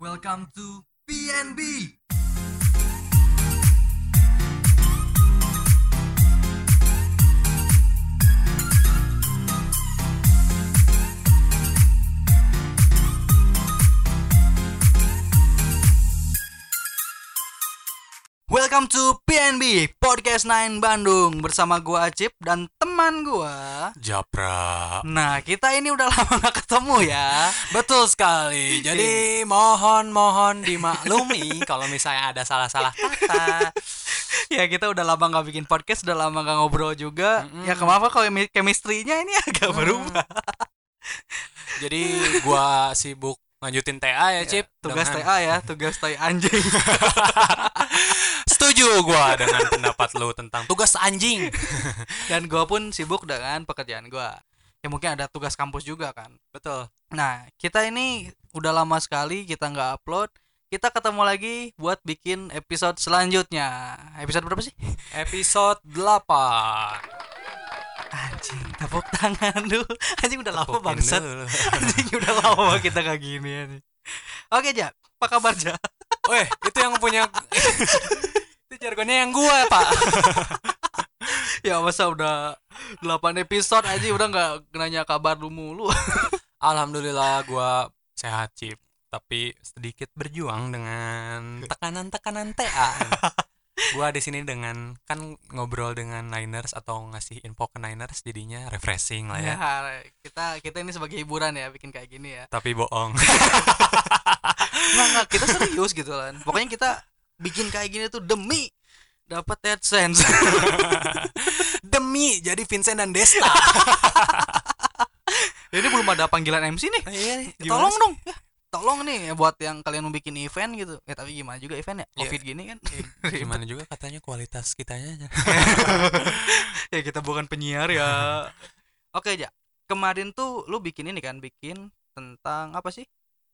Welcome to PNB. Welcome to PNB Podcast 9 Bandung bersama gua Acip dan teman gua. Japra. Nah, kita ini udah lama gak ketemu ya. Betul sekali. Jadi mohon mohon dimaklumi kalau misalnya ada salah-salah kata. ya kita udah lama gak bikin podcast, udah lama gak ngobrol juga. Mm-mm. Ya kenapa kalau chemistry-nya ini agak berubah. Jadi gua sibuk lanjutin TA ya, Cip. Tugas Dengan- TA ya, tugas tai anjing. Setuju gua dengan pendapat lu tentang tugas anjing. dan gua pun sibuk dengan pekerjaan gua. Ya mungkin ada tugas kampus juga kan. Betul. Nah, kita ini udah lama sekali kita nggak upload. Kita ketemu lagi buat bikin episode selanjutnya. Episode berapa sih? Episode 8. Anjing, tepuk tangan dulu. Anjing udah lama bangsat. Anjing udah lama kita kayak gini nih. Oke, Ja. Apa kabar, Ja? Weh, itu yang punya itu jargonnya yang gua, Pak. ya masa udah 8 episode aja udah nggak nanya kabar lu mulu. Alhamdulillah gua sehat, Cip. Tapi sedikit berjuang dengan tekanan-tekanan TA. Gua di sini dengan kan ngobrol dengan Niners atau ngasih info ke Niners jadinya refreshing lah ya. ya, kita kita ini sebagai hiburan ya bikin kayak gini ya. Tapi bohong. Nggak, nggak, kita serius gitu kan. Pokoknya kita bikin kayak gini tuh demi dapat AdSense. Demi jadi Vincent dan Desta. Ini belum ada panggilan MC nih. Iya, Tolong dong. Tolong nih ya, buat yang kalian mau bikin event gitu. Ya tapi gimana juga event ya? Iya. Covid gini kan. Gimana juga katanya kualitas kitanya. ya kita bukan penyiar ya. Oke aja. Kemarin tuh lu bikin ini kan, bikin tentang apa sih?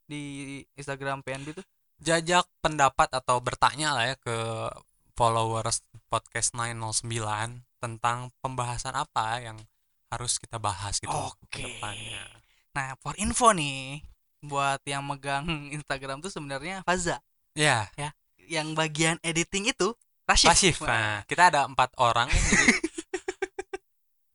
Di Instagram PNB tuh. Jajak pendapat atau bertanya lah ya ke followers podcast 909 tentang pembahasan apa yang harus kita bahas gitu Oke. ke depannya. Nah, for info nih buat yang megang Instagram tuh sebenarnya Faza. Ya, Yang bagian editing itu Rashid. pasif. Nah, kita ada empat orang ya, jadi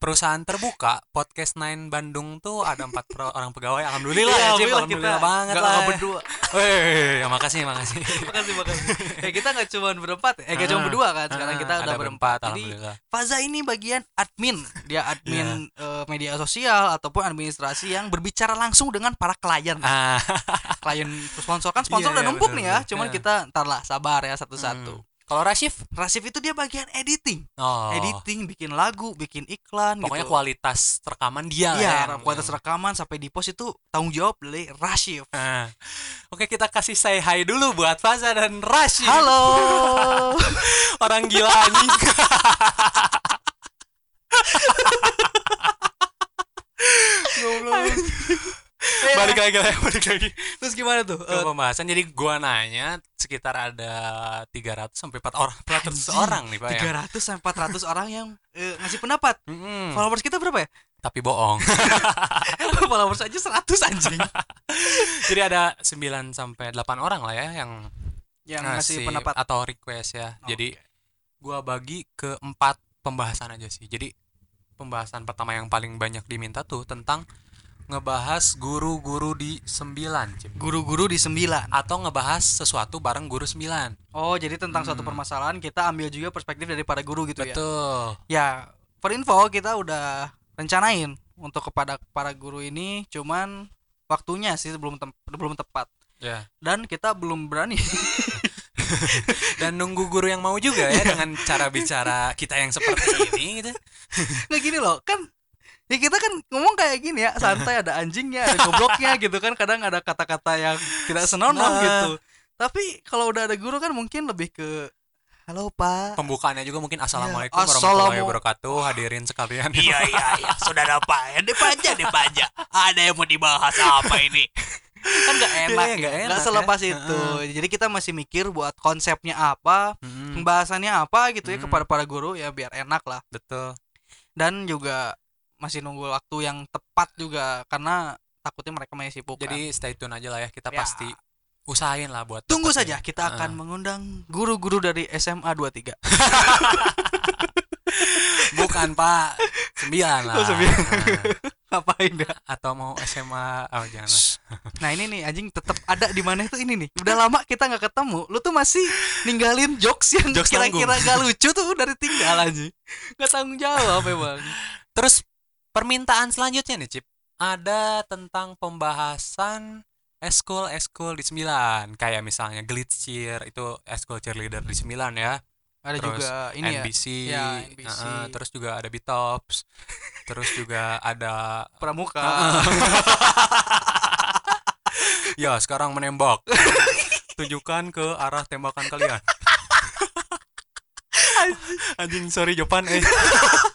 perusahaan terbuka podcast 9 Bandung tuh ada empat pro- orang pegawai. Alhamdulillah Iya, ya, Cip. alhamdulillah kita banget nggak- lah. nggak berdua. Weh, ya makasih, makasih. makasih makasih. Ya kita nggak cuma berempat, ya. eh nggak cuma Ah, berdua kan. Sekarang Ah, kita udah ada berempat. Jadi. Faza ini bagian admin. Dia admin eh, media sosial ataupun administrasi yang berbicara langsung dengan para klien. Ah, Klien sponsor kan sponsor Iya, udah iya, numpuk bener, nih ya. bener. Cuman Iya. kita ntar lah sabar ya satu-satu. hmm. Kalau Rashif? Rasif itu dia bagian editing. Oh. Editing, bikin lagu, bikin iklan Pokoknya gitu. kualitas rekaman dia Iya, yang- kualitas rekaman sampai di post itu tanggung jawab dari Rashif. Ah. Oke kita kasih say hi dulu buat Faza dan Rashid Halo. Orang gila anjing Balik lagi lah, balik lagi Terus gimana tuh? ke Eh, pembahasan Jadi gua nanya sekitar ada 300 sampai 4 orang 400 anjing, orang nih Pak ya 300 sampai 400 orang yang eh, ngasih pendapat. Mm-mm. Followers kita berapa ya? Tapi bohong Followers aja 100 anjing. Jadi ada 9 sampai 8 orang lah ya Yang yang ngasih pendapat. atau request ya. Jadi gua bagi ke empat pembahasan aja sih. Jadi pembahasan pertama yang paling banyak diminta tuh tentang ngebahas guru-guru di 9, Cip. Guru-guru di 9. Atau ngebahas sesuatu bareng guru 9. Oh, jadi tentang suatu Hmm. permasalahan kita ambil juga perspektif dari para guru gitu ya. Betul. Ya, for info kita udah rencanain untuk kepada para guru ini cuman waktunya sih belum tem- belum tepat Ya. dan kita belum berani. Dan nunggu guru yang mau juga ya dengan cara bicara kita yang seperti ini gitu. Nggak gini loh, kan ya kita kan ngomong kayak gini ya, santai ada anjingnya, ada gobloknya gitu kan, kadang ada kata-kata yang tidak senonoh Nah. gitu. Tapi kalau udah ada guru kan mungkin lebih ke halo Pak. Pembukaannya juga mungkin assalamualaikum Ya, warahmatullahi wabarakatuh hadirin sekalian. Iya iya iya, saudara Pak, ya dipanja dipanja. Ada yang mau dibahas apa ini? kan nggak enak, Iya, ya, nggak nggak enak selepas ya. itu. Jadi kita masih mikir buat konsepnya apa, pembahasannya apa gitu ya Hmm. kepada para guru ya biar enak lah. betul. Dan juga masih nunggu waktu yang tepat juga karena takutnya mereka masih sibuk. kan. Jadi stay tune aja lah ya. Kita Ya. pasti usahain lah buat Tunggu saja kita akan Ah. mengundang guru-guru dari SMA 23. bukan pak sembilan lah Oh, sembilan. Ah. Ngapain ya? atau mau SMA oh jangan lah. Nah, ini nih anjing tetap ada di mana itu ini nih. Udah lama kita nggak ketemu. Lu tuh masih ninggalin jokes yang kira-kira gak lucu tuh dari tinggal anjing. Gak tanggung jawab emang. terus permintaan selanjutnya nih Cip ada tentang pembahasan eskul eskul di 9 kayak misalnya Glitz Cheer itu eskul cheerleader di 9 ya Ada Terus juga ini ya. NBC, Ya, NBC. uh-uh, terus juga ada Bitops, terus juga ada Pramuka. ya sekarang menembak. Tunjukkan ke arah tembakan kalian. Anjing sorry Jopan eh.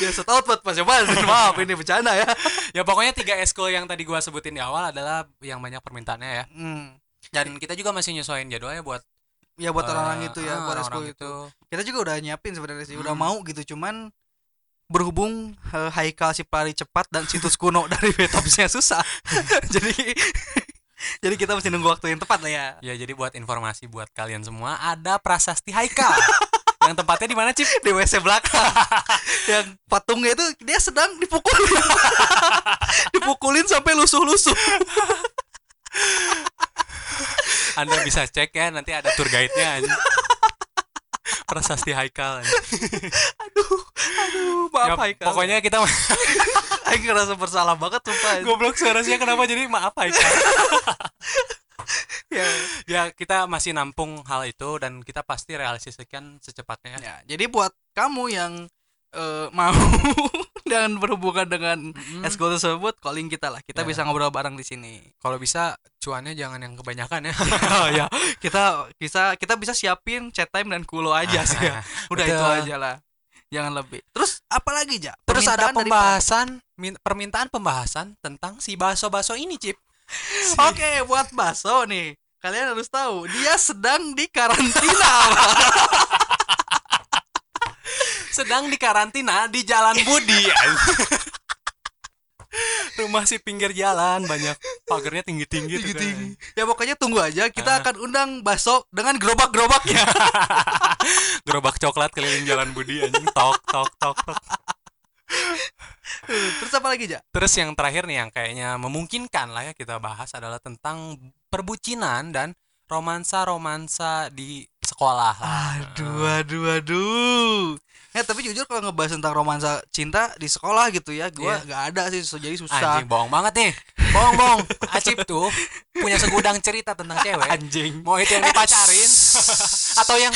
ya setaut buat Mas Jopan. Maaf ini bercanda ya. Ya pokoknya tiga eskul yang tadi gua sebutin di awal adalah yang banyak permintaannya ya. Hmm. Dan kita juga masih nyesuaiin jadwalnya buat Ya buat eh, orang-orang itu ya, ah, buat eskul itu. Kita juga udah nyiapin sebenarnya sih, udah Hmm. mau gitu cuman berhubung eh, Haikal si pelari cepat dan situs kuno dari Betopsnya susah. jadi jadi kita mesti nunggu waktu yang tepat lah ya. Ya jadi buat informasi buat kalian semua ada prasasti Haikal. Yang tempatnya di mana Cip? Di WC belakang. yang patungnya itu dia sedang dipukulin. dipukulin sampai lusuh-lusuh. Anda bisa cek ya nanti ada tour guide-nya. Prasasti Haikal. Aduh, aduh, maaf Ya, Haikal. pokoknya kita Aing ngerasa bersalah banget sumpah. goblok suaranya kenapa jadi maaf Haikal. ya. ya kita masih nampung hal itu dan kita pasti realisasikan secepatnya. ya, jadi buat kamu yang eh, mau dan berhubungan dengan eskul tersebut calling kita lah kita Ya. bisa ngobrol bareng di sini Kalau bisa cuannya jangan yang kebanyakan ya. oh ya kita bisa kita bisa siapin chat time dan kulo aja sih ya udah itu Betul. aja lah jangan lebih terus apa lagi ja Terus ada Permintaan dari- pembahasan min- permintaan pembahasan tentang si baso-baso ini, Cip. oke buat baso nih kalian harus tahu dia sedang di karantina Sedang dikarantina di Jalan Budi. Rumah si pinggir jalan banyak pagarnya tinggi-tinggi tuh kan. tinggi-tinggi ya pokoknya tunggu aja kita Ah. akan undang baso dengan gerobak-gerobaknya Gerobak coklat keliling Jalan Budi anjing tok tok tok tok. terus apa lagi ja Terus yang terakhir nih yang kayaknya memungkinkan lah ya kita bahas adalah tentang perbucinan dan romansa-romansa di sekolah. lah. Aduh, aduh, aduh. Ya tapi jujur kalau ngebahas tentang romansa cinta di sekolah gitu ya, gua Iya. nggak ada sih, jadi susah. Anjing bohong banget nih. Bohong bohong. Acip tuh punya segudang cerita tentang cewek. Anjing. Mau itu yang dipacarin atau yang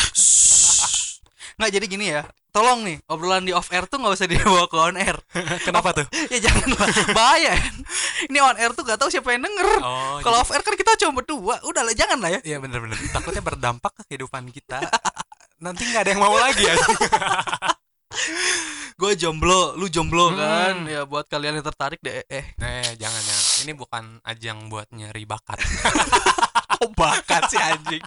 Nggak jadi gini ya. Tolong nih, obrolan di off air tuh nggak usah dibawa ke on air. kenapa tuh? ya jangan lah, bahaya. Ini on air tuh gak tahu siapa yang denger. Oh, Kalau off air kan kita cuma berdua, udah lah jangan lah ya. Iya bener-bener Takutnya berdampak ke kehidupan kita Nanti nggak ada yang mau lagi ya Gue jomblo, lu jomblo Hmm. kan. Ya buat kalian yang tertarik deh. Eh, Eh jangan ya Ini bukan ajang buat nyari bakat kok bakat sih anjing.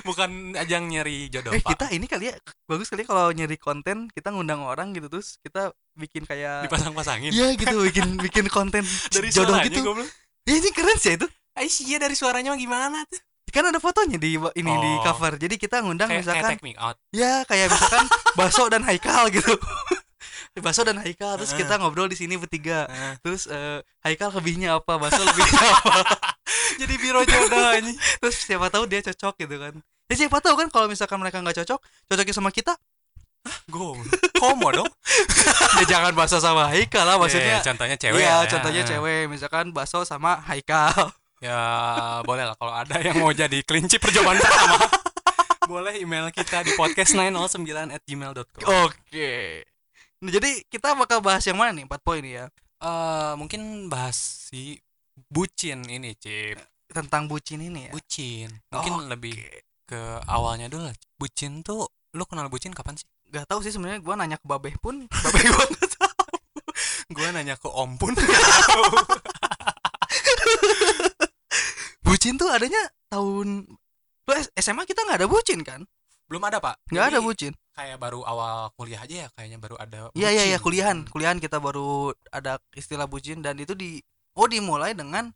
Bukan ajang nyari jodoh Eh pak kita ini kali ya bagus kali kalau nyari konten kita ngundang orang gitu terus kita bikin kayak Dipasang-pasangin Iya gitu bikin bikin konten Dari jodoh gitu. Ya ini keren sih itu. Ais, iya dari suaranya gimana tuh Kan ada fotonya di ini di Oh. cover. Jadi kita ngundang Kayak, kayak misalkan take me out ya kayak misalkan Baso dan Haikal gitu. Baso dan Haikal terus Heeh. kita ngobrol di sini bertiga. Eh, Terus eh, Haikal lebihnya apa, Baso lebihnya apa. Jadi biro jodoh ini Terus siapa tahu dia cocok gitu kan. Ya siapa tahu kan kalau misalkan mereka nggak cocok, cocoknya sama kita, Gue Komo dong ya jangan Baso sama Haikal lah maksudnya. Ya, Contohnya cewek Iya, lah ya. contohnya cewek, misalkan Baso sama Haikal. Ya boleh lah kalau ada yang mau jadi kelinci percobaan pertama Boleh email kita di podcast909 at gmail.com Oke. Nah, jadi kita bakal bahas yang mana nih? Empat poin ya. Eh mungkin bahas si bucin ini cip Tentang bucin ini ya. bucin mungkin Oke. lebih ke awalnya dulu lah bucin tuh lu kenal bucin kapan sih Gak tahu sih sebenarnya gua nanya ke Babeh pun, Babeh gua nggak tahu. gue nanya ke om pun Bucin tuh adanya tahun lu SMA kita nggak ada bucin kan? belum ada pak Nggak ada bucin. kayak baru awal kuliah aja ya kayaknya baru ada Iya iya iya bucin. kuliahan, kuliahan kita baru ada istilah bucin dan itu di oh dimulai dengan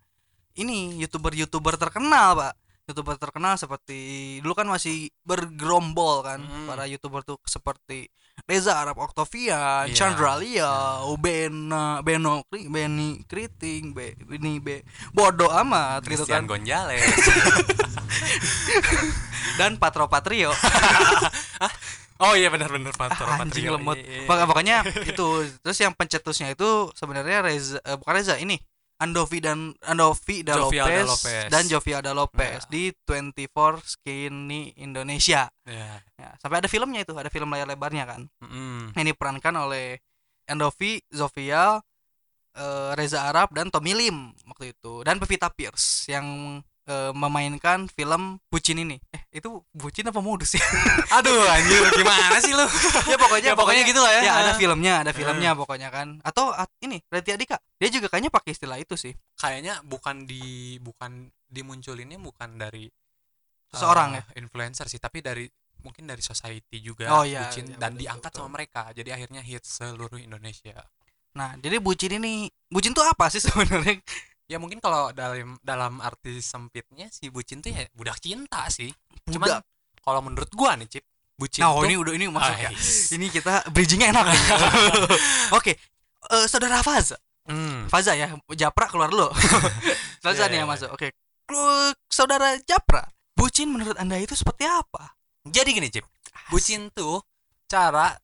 ini youtuber-youtuber terkenal pak youtuber terkenal seperti dulu kan masih bergerombol kan Hmm. para youtuber tuh seperti Reza Arab Octavian, Iya, Chandra Lia, iya. Bena, Beno, Kri- Beni Kriting, Be, ini Be, bodoh amat gitu kan. Gonzalez Dan Patro Patrio. oh iya benar-benar Patro Ah, anjing Patrio. lemot. Iya. Pok- Pokoknya itu terus yang pencetusnya itu sebenarnya Reza eh, bukan Reza ini Andovi dan Andovi da Jovi Alda Lopez, Lopez. dan Jovi Alda Lopez Nah. di 24 Skinny Indonesia. Iya. Ya, sampai ada filmnya itu, ada film layar lebarnya kan. Mm-mm. Ini diperankan oleh Andovi, Zofia, eh, Reza Arab dan Tommy Lim waktu itu dan Pevita Pierce yang eh, memainkan film Bucin ini. Eh, itu Bucin apa modus ya? aduh anjir gimana sih lu ya pokoknya Ya, pokoknya gitu lah ya. ya ada Ah. filmnya ada filmnya pokoknya kan atau at- ini Raditya Dika dia juga kayaknya pakai istilah itu sih kayaknya bukan di bukan dimunculinnya bukan dari Seseorang eh, influencer sih tapi dari mungkin dari society juga Oh, iya, bucin iya, dan betul, diangkat betul. sama mereka jadi akhirnya hits seluruh Indonesia nah jadi bucin ini bucin tuh apa sih sebenarnya ya mungkin kalau dalam dalam arti sempitnya si bucin tuh ya budak cinta sih. Cuman Budak. kalau menurut gua nih cip bucin nah tuh ini udah ini masuk ya. Ini kita bridgingnya enak. Oke eh, saudara Faza Hmm. Faza ya Japra keluar dulu. Faza Iya, nih yang masuk. Oke. Lu- saudara Japra bucin menurut anda itu seperti apa? Jadi gini cip. Bucin tuh cara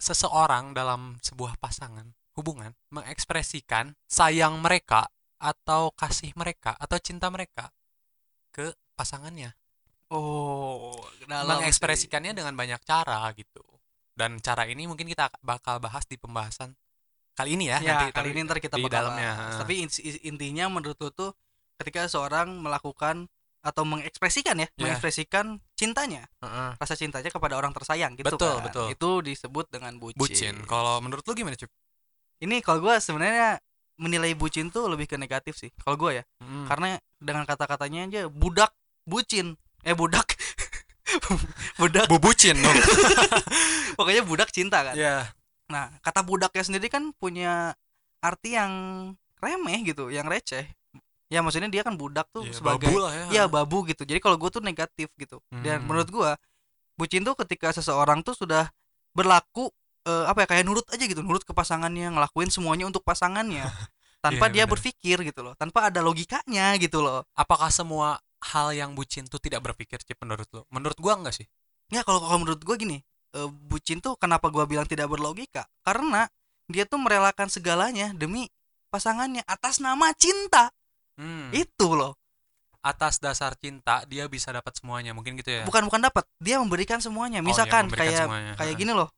seseorang dalam sebuah pasangan hubungan mengekspresikan sayang mereka atau kasih mereka atau cinta mereka ke pasangannya oh dalam mengekspresikannya dengan banyak cara gitu dan cara ini mungkin kita bakal bahas di pembahasan kali ini ya, ya nanti kali ini ntar kita di bakal dalamnya bahas. ha. tapi in- intinya menurut lu tuh ketika seorang melakukan atau mengekspresikan ya Ya. mengekspresikan cintanya Heeh. rasa cintanya kepada orang tersayang gitu Betul, kan betul. itu disebut dengan bucin, bucin kalau menurut lu gimana cuy ini kalau gue sebenarnya menilai bucin tuh lebih ke negatif sih kalau gue ya. Hmm. karena dengan kata-katanya aja budak bucin. Eh budak. Budak. Bubucin dong pokoknya budak cinta kan. Ya nah kata budaknya sendiri kan punya arti yang remeh gitu yang receh. Ya maksudnya dia kan budak tuh ya, sebagai babu lah ya. ya babu gitu. Jadi kalau gue tuh negatif gitu. Dan Hmm. menurut gue bucin tuh ketika seseorang tuh sudah berlaku eh, apa ya kayak nurut aja gitu nurut ke pasangannya ngelakuin semuanya untuk pasangannya. Tanpa Iya, dia benar. berpikir gitu loh tanpa ada logikanya gitu loh. Apakah semua hal yang bucin tuh tidak berpikir cip menurut lu menurut gua enggak sih. Ya kalau kalau menurut gue gini eh, bucin tuh kenapa gue bilang tidak berlogika? Karena dia tuh merelakan segalanya demi pasangannya atas nama cinta. Hmm. itu loh. Atas dasar cinta dia bisa dapat semuanya mungkin gitu ya? Bukan bukan dapat dia memberikan semuanya. Oh, misalkan memberikan kayak semuanya. kayak gini loh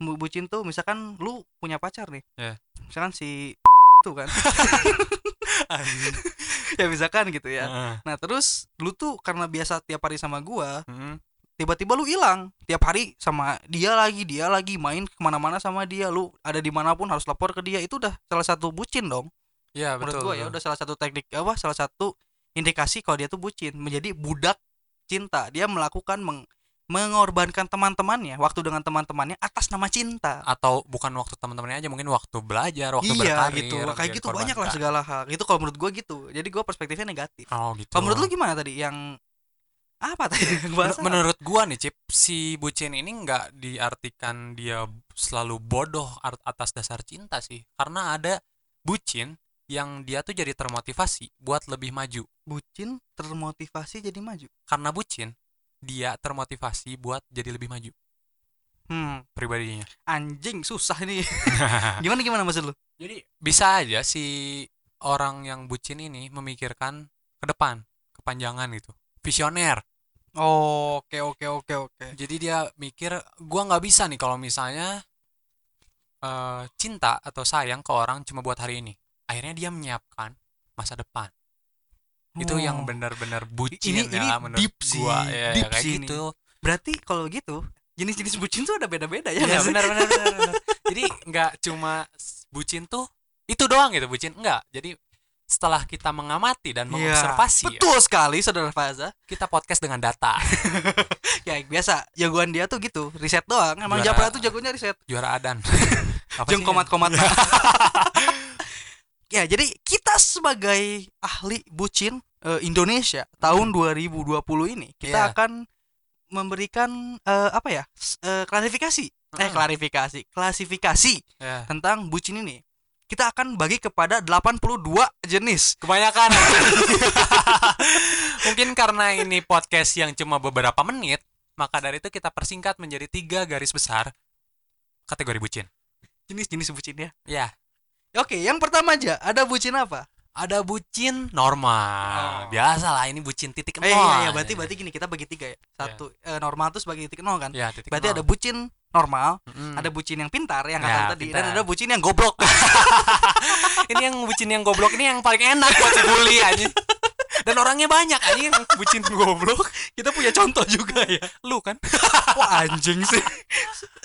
bucin tuh misalkan lu punya pacar nih Ya. misalkan si tuh kan. Ya misalkan gitu ya. Heeh. nah terus lu tuh karena biasa tiap hari sama gua Mm-mm. tiba-tiba lu hilang. Tiap hari sama dia lagi dia lagi main ke mana-mana sama dia. Lu ada di mana pun harus lapor ke dia. Itu udah salah satu bucin dong. Ya menurut betul gua ya udah salah satu teknik apa salah satu indikasi kalau dia tuh bucin. Menjadi budak cinta. Dia melakukan meng- mengorbankan teman-temannya waktu dengan teman-temannya atas nama cinta. Atau bukan waktu teman-temannya aja mungkin waktu belajar waktu iya berkarir gitu. kayak gitu banyak lah segala hal. Itu kalau menurut gua gitu. Jadi gua perspektifnya negatif. Oh gitu. Kalau menurut lu gimana tadi? Yang apa tadi Men- menurut gua nih Cip si bucin ini nggak diartikan dia selalu bodoh atas dasar cinta sih. Karena ada bucin yang dia tuh jadi termotivasi buat lebih maju. Bucin termotivasi jadi maju? Karena bucin dia termotivasi buat jadi lebih maju. Hmm. Pribadinya. Anjing susah nih gimana gimana maksud lu? Jadi bisa aja si orang yang bucin ini memikirkan ke depan kepanjangan gitu. Visioner. Oke oke oke oke. Jadi dia mikir gua nggak bisa nih kalau misalnya eh, cinta atau sayang ke orang cuma buat hari ini. Akhirnya dia menyiapkan masa depan itu yang Oh. benar-benar bucin Ini- ini ya menurut deep sih, gua ya, deep kayak sih ini. gitu berarti kalau gitu jenis-jenis bucin tuh ada beda-beda ya ya nggak sih? benar benar benar, benar. jadi nggak cuma bucin tuh itu doang gitu bucin enggak jadi setelah kita mengamati dan Iya, mengobservasi ya, betul sekali saudara Faza. kita podcast dengan data. Ya biasa. Jagoan dia tuh gitu riset doang. Emang Japra tuh jagonya riset. juara adan. Jeng komat-komat ya jadi kita sebagai ahli bucin eh, Indonesia tahun 2020 ini kita Iya. akan memberikan eh, apa ya s- eh, klarifikasi eh klarifikasi klasifikasi Ya. tentang bucin ini kita akan bagi kepada 82 jenis Kebanyakan. Mungkin karena ini podcast yang cuma beberapa menit, maka dari itu kita persingkat menjadi tiga garis besar kategori bucin. jenis-jenis bucinnya Ya, oke yang pertama aja ada bucin apa ada bucin normal. Oh. Biasa lah ini bucin titik eh nol. iya, iya berarti berarti gini kita bagi tiga ya satu eh, normal tuh sebagai titik nol kan Ya, titik berarti nol. ada bucin normal Mm-mm. ada bucin yang pintar yang Ya, kata tadi dan pintar. ada bucin yang goblok ini yang bucin yang goblok ini yang paling enak buat dibully aja. Dan orangnya banyak aja yang bucin goblok. kita punya contoh juga ya Lu kan? wah anjing sih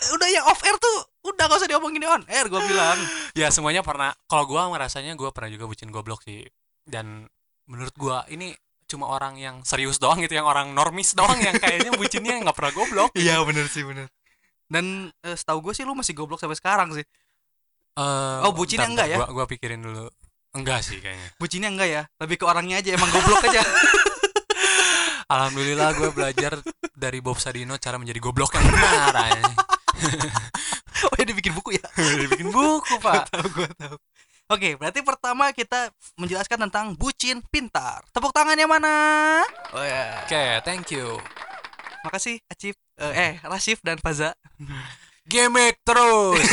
udah yang off air tuh udah gak usah diomongin di on air gue bilang. Ya semuanya pernah kalau gua ngerasanya gua pernah juga bucin goblok sih. Dan menurut gua ini cuma orang yang serius doang gitu yang orang normis doang yang kayaknya bucinnya nggak pernah goblok. Iya bener sih bener. Dan eh, setahu gue sih lu masih goblok sampai sekarang sih. Eh, Oh, bucinnya enggak ya? gua, gua pikirin dulu. Enggak sih kayaknya. Bucinnya enggak ya? Lebih ke orangnya aja emang goblok aja. Alhamdulillah gue belajar dari Bob Sadino cara menjadi goblok yang benar. oh ya dibikin buku ya? Bikin buku pak. tahu gue tahu. Oke berarti pertama kita menjelaskan tentang bucin pintar. Tepuk tangannya mana? Oh ya oke thank you. Makasih Acif eh, eh Rasif dan Faza. Gemek terus.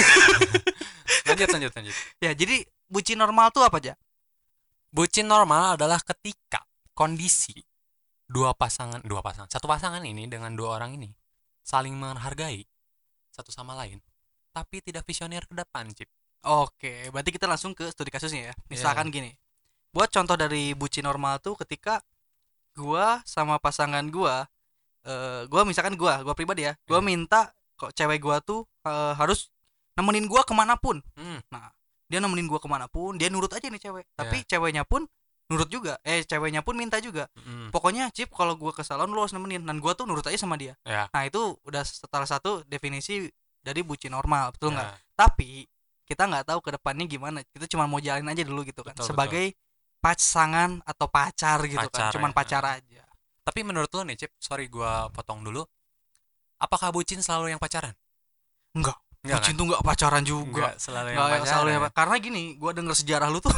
Lanjut lanjut lanjut. Ya jadi bucin normal tuh apa aja Bucin normal adalah ketika kondisi dua pasangan, dua pasangan, satu pasangan ini dengan dua orang ini saling menghargai satu sama lain, tapi tidak visioner ke depan, Cip. Oke, berarti kita langsung ke studi kasusnya ya. Misalkan Iya. gini. Buat contoh dari bucin normal tuh ketika gua sama pasangan gua eh gua misalkan gua, gua pribadi ya, gua Iya. minta kok cewek gua tuh eh, harus nemenin gua ke mana pun. Hmm. Dia nemenin gua ke mana pun, dia nurut aja nih cewek. Iya. Tapi ceweknya pun nurut juga. Eh, ceweknya pun minta juga. Mm. Pokoknya Cip kalau gua ke salon lu harus nemenin dan gua tuh nurut aja sama dia. Ya. Nah, itu udah salah satu definisi dari bucin normal, betul nggak? ya. tapi kita nggak tahu ke depannya gimana kita cuma mau jalin aja dulu gitu kan Betul, sebagai pasangan atau pacar gitu kan Pacar, cuman ya. pacar aja Tapi menurut lo nih, Cip, sorry gua potong dulu. Apakah bucin selalu yang pacaran? enggak Enggak bucin kan? tuh nggak pacaran juga Enggak selalu yang Nggak pacaran. selalu ya, karena gini gua denger sejarah lu tuh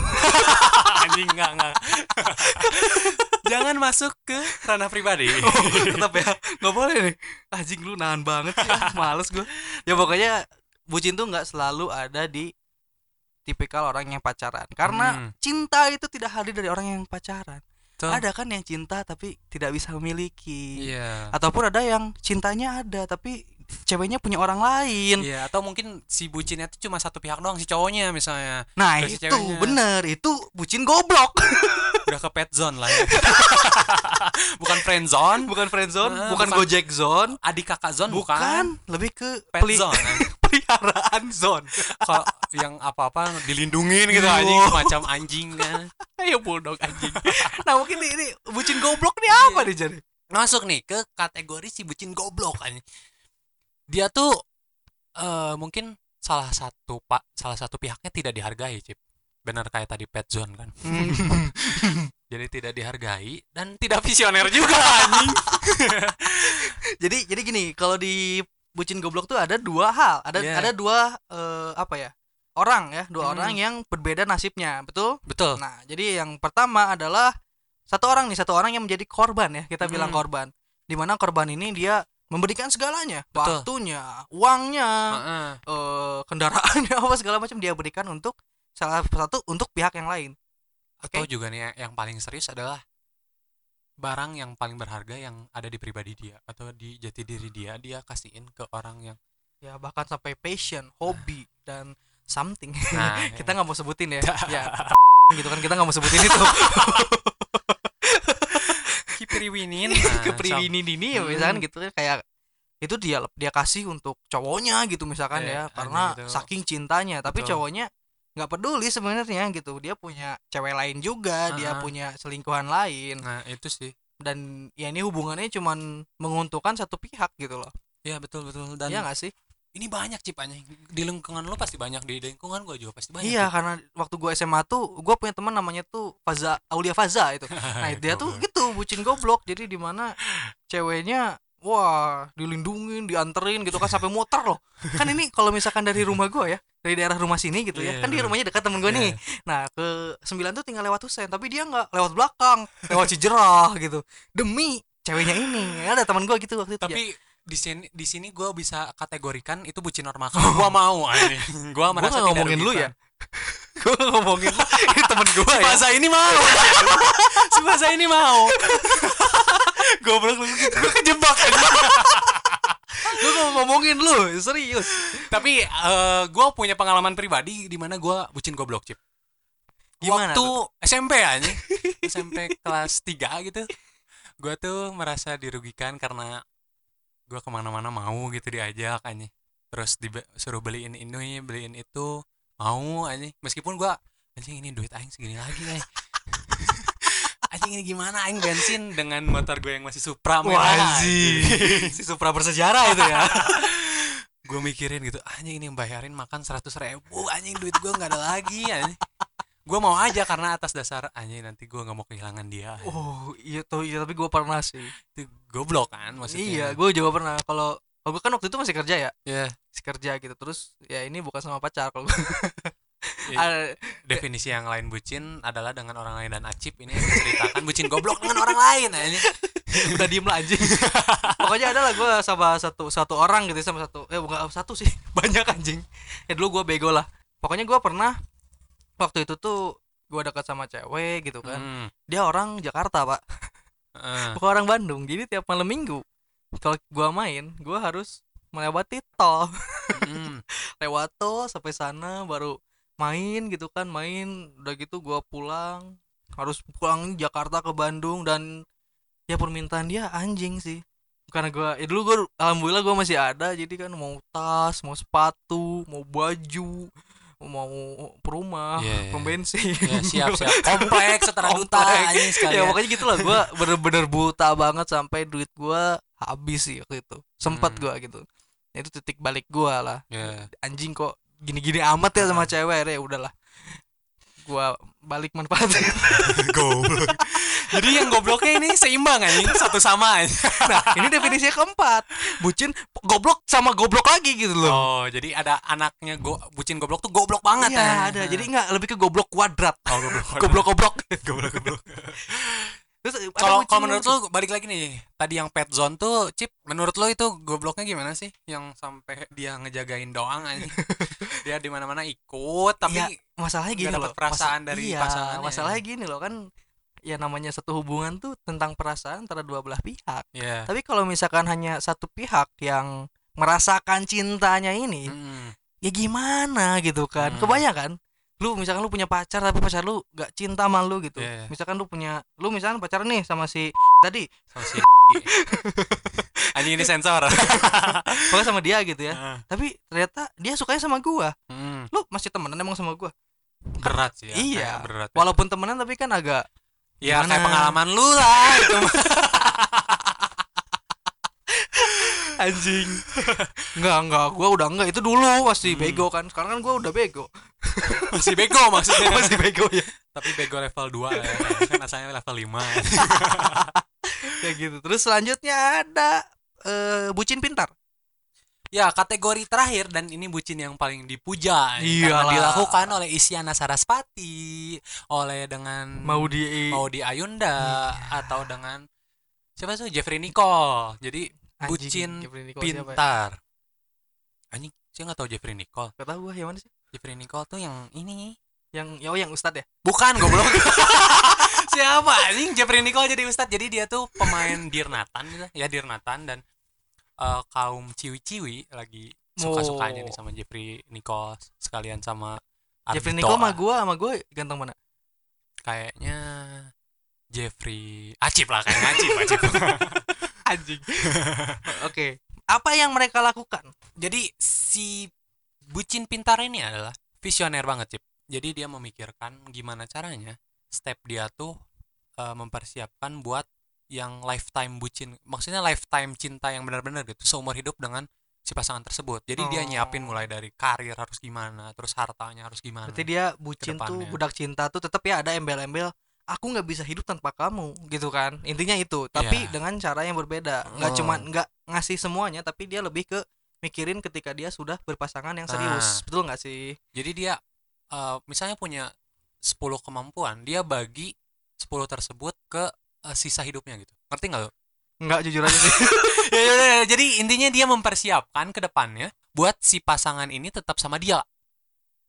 Anjing enggak enggak. Jangan masuk ke ranah pribadi. tetap ya nggak boleh nih anjing lu nahan banget sih ah, males gua ya pokoknya bucin tuh nggak selalu ada di tipikal orang yang pacaran karena Hmm. cinta itu tidak hadir dari orang yang pacaran Tuh. ada kan yang cinta tapi tidak bisa memiliki Iya. ataupun ada yang cintanya ada tapi ceweknya punya orang lain Iya, atau mungkin si bucinnya itu cuma satu pihak doang si cowoknya misalnya. nah si itu ceweknya. bener itu bucin goblok Udah ke pet zone lah ya. bukan friend zone, bukan friend zone Ah, bukan, bukan. gojek zone adik kakak zone bukan, bukan, lebih ke pet peli- zone. peliharaan zone Kalau yang apa-apa dilindungin gitu Iya. anjing macam anjing kan. ayo bulldog anjing nah mungkin ini, ini bucin goblok nih apa nih jadi Masuk nih ke kategori si bucin goblok anjing. Dia tuh eh mungkin salah satu pak salah satu pihaknya tidak dihargai, Cip. Benar kayak tadi pet zone kan. Jadi tidak dihargai dan tidak visioner juga anjing. jadi jadi gini kalau di bucin goblok tuh ada dua hal ada Iya. ada dua eh, apa ya orang ya dua Hmm. orang yang berbeda nasibnya betul Betul. Nah, jadi yang pertama adalah satu orang nih, satu orang yang menjadi korban ya, kita bilang Hmm. korban. Di mana korban ini dia memberikan segalanya, Betul. waktunya, uangnya, Heeh. eh, kendaraannya apa segala macam dia berikan untuk salah satu untuk pihak yang lain. Atau juga nih yang paling serius adalah barang yang paling berharga yang ada di pribadi dia atau di jati diri dia dia kasihin ke orang yang Ya bahkan sampai passion, hobi dan something. nah kita nggak mau sebutin ya. ya gitu kan kita nggak mau sebutin itu. Kipiriwinin ke priwini dini ya Hmm. misalkan gitu kan kayak itu dia dia kasih untuk cowoknya gitu misalkan Iya, ya karena anjing itu. saking cintanya tapi Betul. cowoknya nggak peduli sebenarnya gitu dia punya cewek lain juga dia Ah, ah. punya selingkuhan lain nah itu sih dan ya ini hubungannya cuman menguntungkan satu pihak gitu loh Iya betul betul dan Iya nggak sih ini banyak cip anjing di lingkungan lu pasti banyak di lingkungan gua juga pasti banyak iya Cip. karena waktu gue SMA tuh gue punya teman namanya tuh Faza Aulia Faza itu. Nah dia tuh gitu bucin goblok. Jadi di mana ceweknya wah dilindungin dianterin gitu kan sampai motor loh. Kan ini kalau misalkan dari rumah gue ya dari daerah rumah sini gitu ya Iya, kan bener. rumahnya dekat temen gue Iya. nih nah ke sembilan tuh tinggal lewat Husen tapi dia nggak lewat belakang lewat Cijerah gitu. Demi ceweknya ini ada teman gue gitu waktu itu tapi di sini di sini gue bisa kategorikan itu bucin normal. Gue mau anjing. Gue gue merasa tidak ngomongin lu ya? Gue ngomongin ini temen gue si ya? Bahasa ini mau. Si bahasa ini mau. Goblok lu. Gue kejebak. Gue nggak ngomongin lu serius. Tapi gue punya pengalaman pribadi di mana gue bucin goblok cip. Gimana waktu SMP aja SMP kelas 3 gitu. Gue tuh merasa dirugikan karena gue ke mana-mana mau gitu diajak aja terus disuruh beliin ini beliin itu mau aja meskipun gue anjing ini duit aing segini lagi nih anjing ini gimana? Aing bensin dengan motor gue yang masih Supra merah si Supra bersejarah itu ya. Gue mikirin gitu anjing ini bayarin makan seratus ribu anjing duit gue nggak ada lagi anjing gue mau aja karena atas dasar anjing nanti gue nggak mau kehilangan dia. Oh iya tuh iya tapi gue pernah sih. Itu goblok kan maksudnya. Iya gue juga pernah. Kalau kalau gue kan waktu itu masih kerja ya? Ya masih kerja gitu. Terus ya ini bukan sama pacar kalau Iya. Definisi yang lain bucin adalah dengan orang lain dan acip ini menceritakan bucin goblok dengan orang lain anjing. Udah diem lah anjing. Pokoknya ada lah gue sama satu satu orang gitu sama satu eh bukan satu sih. Banyak anjing. Ya dulu gue bego lah. Pokoknya gue pernah waktu itu tuh gue dekat sama cewek gitu kan. Hmm, dia orang Jakarta pak. Eh. bukan orang Bandung. Jadi tiap malam minggu kalau gue main gue harus melewati tol. Hmm. lewat tol sampai sana baru main gitu kan main. Udah gitu gua pulang harus pulang Jakarta ke Bandung. Dan ya permintaan dia anjing sih. Karena gua ya dulu gua alhamdulillah gua masih ada. Jadi kan mau tas mau sepatu mau baju mau perumah Iya, iya. pom bensin. Ya siap siap. Kompleks setara duta anjing ya sekalian pokoknya gitu lah gua bener-bener buta banget sampai duit gua habis sih waktu itu. Sempat Hmm. gua gitu. Itu titik balik gua lah. Ya anjing kok gini-gini amat ya sama cewek. Ya udahlah. Gua balik manfaatnya. Goblok jadi yang gobloknya ini seimbang anjing. Satu sama anjing. nah ini definisinya keempat. Bucin goblok sama goblok lagi gitu loh. Oh jadi ada anaknya go bucin goblok tuh goblok banget iya anjing. ada. Jadi nggak lebih ke goblok kuadrat. Oh goblok goblok goblok. Goblok goblok. Terus ada kalau kalau menurut lu balik lagi nih tadi yang pet zone tuh chip menurut lu itu gobloknya gimana sih? Yang sampai dia ngejagain doang anjing. Dia di mana mana ikut tapi Iya, masalahnya gini loh. perasaan masa- dari iya, pasangannya. masalahnya gini loh. Kan ya namanya satu hubungan tuh tentang perasaan antara dua belah pihak ya tapi kalau misalkan hanya satu pihak yang merasakan cintanya ini Mm. ya gimana gitu kan Hmm. kebayang kan lu misalkan lu punya pacar tapi pacar lu gak cinta sama lu gitu Iya. misalkan lu punya lu misalkan pacaran nih sama si tadi sama si anjing ini sensor pokoknya sama dia gitu ya Heeh. tapi ternyata dia sukanya sama gua Mm. lu masih temenan emang sama gua berat sih ya Iya. berat ya. walaupun temenan tapi kan agak ya gimana? kayak pengalaman lu lah itu anjing. Enggak enggak gua udah enggak itu dulu masih Hmm. bego kan. Sekarang kan gua udah bego. Masih bego maksudnya. Masih bego ya tapi bego level 2 ya. Kan asalnya level 5 kayak gitu. Terus selanjutnya ada eh bucin pintar Ya kategori terakhir dan ini bucin yang paling dipuja ya, karena Iyalah. dilakukan oleh Isyana Saraspati, oleh dengan mau di Maudi Ayunda atau dengan siapa tuh Jeffrey Nicole. Jadi Anjing, bucin Nicole siapa ya? pintar. Anjing, saya nggak tahu Jeffrey Nicole. Gak tau gua yang mana sih Jeffrey Nicole tuh yang ini. yang oh yang ustad ya Bukan goblok. siapa anjing Jeffrey Nicole jadi ustadz. Jadi dia tuh pemain Dirnatan gitu. Ya Dirnatan dan eh, kaum ciwi-ciwi lagi suka-sukanya Oh. nih sama Jeffrey Nicole sekalian sama Jeffrey Ardhito. Nicole sama gua sama gua ganteng mana? Kayaknya Jeffrey Acip lah kayaknya Acip Acip anjing. Oke apa yang mereka lakukan? Jadi si bucin pintar ini adalah visioner banget Cip. Jadi dia memikirkan gimana caranya step dia tuh eh, mempersiapkan buat yang lifetime bucin maksudnya lifetime cinta yang benar-benar gitu seumur hidup dengan si pasangan tersebut jadi dia nyiapin Oh. mulai dari karir harus gimana terus hartanya harus gimana berarti dia bucin tuh budak cinta tuh tetap ya ada embel-embel aku nggak bisa hidup tanpa kamu gitu kan intinya itu tapi Iya. dengan cara yang berbeda nggak Oh. cuman nggak ngasih semuanya tapi dia lebih ke mikirin ketika dia sudah berpasangan yang serius Nah. betul nggak sih jadi dia eh, misalnya punya 10 kemampuan dia bagi 10 tersebut ke eh, sisa hidupnya gitu. Ngerti nggak lo? Nggak jujur aja sih. Ya, ya, ya, jadi intinya dia mempersiapkan ke depannya buat si pasangan ini tetap sama dia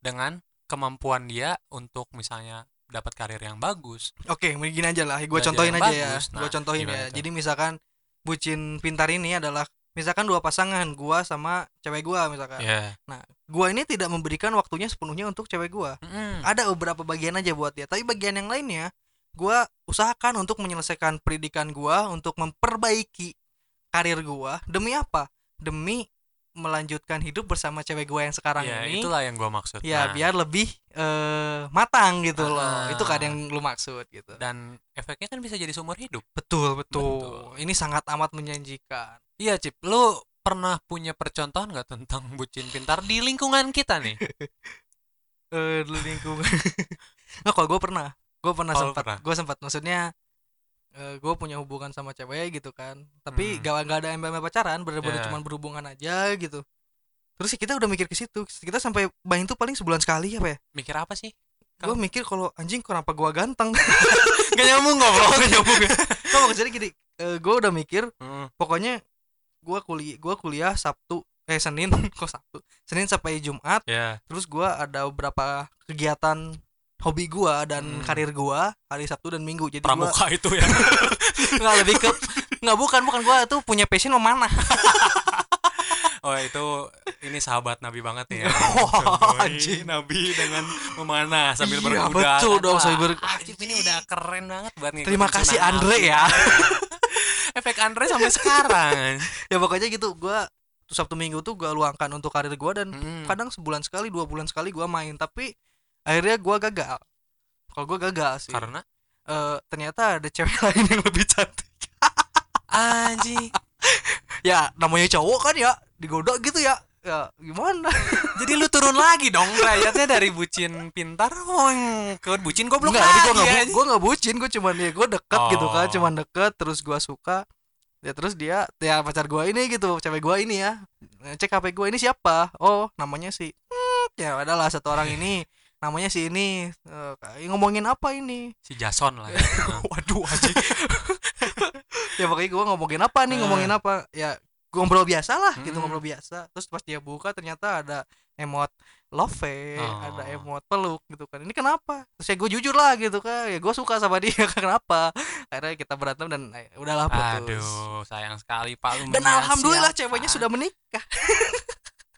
dengan kemampuan dia untuk misalnya dapat karir yang bagus. Oke begini aja lah. Gue contohin aja ya. bagus. gue Nah, contohin ya. tuh? jadi misalkan bucin pintar ini adalah misalkan dua pasangan gua sama cewek gua misalkan. Ya gua ini tidak memberikan waktunya sepenuhnya untuk cewek gua. Mm-mm. ada beberapa bagian aja buat dia. Tapi bagian yang lainnya gua usahakan untuk menyelesaikan pendidikan gua untuk memperbaiki karir gua demi apa? Demi melanjutkan hidup bersama cewek gua yang sekarang ya ini. itulah yang gue maksud. Ya Nah, biar lebih eh, matang gitu loh. Ah. itu kan yang lu maksud gitu. Dan efeknya kan bisa jadi seumur hidup. Betul betul, Betul. ini sangat amat menjanjikan. Iya cip. Lu pernah punya percontohan nggak tentang bucin pintar di lingkungan kita nih? Eh di lingkungan. Nggak kalau gue pernah gue pernah Oh, sempat gue sempat maksudnya gue punya hubungan sama cewek gitu kan. Tapi Hmm. gak gak ada embel pacaran bener-bener Ya. cuma berhubungan aja gitu. Terus ya kita udah mikir ke situ. Kita sampai main tuh paling sebulan sekali apa ya? Mikir apa sih? Gue Kalau- mikir kalau anjing kenapa gue ganteng? Gak nyambung nggak bro gak nyambung. Ya nggak maksudnya gini gue udah mikir Hmm. pokoknya gue kuliah gua kuliah sabtu eh senin. Kok sabtu? Senin sampai jumat. Ya terus gua ada beberapa kegiatan hobi gua dan Hmm. karir gua hari Sabtu dan Minggu jadi gua pramuka itu ya nggak lebih ke nggak bukan bukan gua tuh punya passion memanah Oh itu ini sahabat Nabi banget nih ya. Joy, anjing. Nabi dengan memanah sambil Iya, berkuda. betul dong, Wah, sambil ber- ini udah keren banget buat terima kasih Andre ya Efek Andre sampai sekarang. ya pokoknya gitu gua tuh Sabtu Minggu tuh gua luangkan untuk karir gua dan Mm. kadang sebulan sekali dua bulan sekali gua main tapi akhirnya gua gagal. Kalau gua gagal sih. Karena? Eh, ternyata ada cewek lain yang lebih cantik. Anjing. ya namanya cowok kan ya digoda gitu ya. Ya gimana? Jadi lu turun lagi dong derajatnya dari bucin pintar oh, ke bucin goblok Enggak, lagi. gue nggak gua nggak bucin, gue cuman ya gue deket gitu kan, Oh. cuman deket, terus gue suka, ya terus dia, ya pacar gue ini gitu, cewek gue ini ya, cek HP gue ini siapa? Oh, namanya si, hmm, ya adalah satu orang ini, namanya si ini, Eh, kayak ngomongin apa ini? si Jason lah ya. Waduh aja, ya pokoknya gue ngomongin apa nih, Eh. ngomongin apa? Ya gua ngobrol biasa lah, gitu Hmm. ngobrol biasa, terus pas dia buka ternyata ada emot love, Oh. ada emot peluk gitu kan. Ini kenapa? Terus ya gue jujur lah gitu kan. Ya gue suka sama dia kenapa? Akhirnya kita berantem dan eh, udahlah putus. Aduh, sayang sekali Pak lu Dan alhamdulillah ceweknya sudah menikah.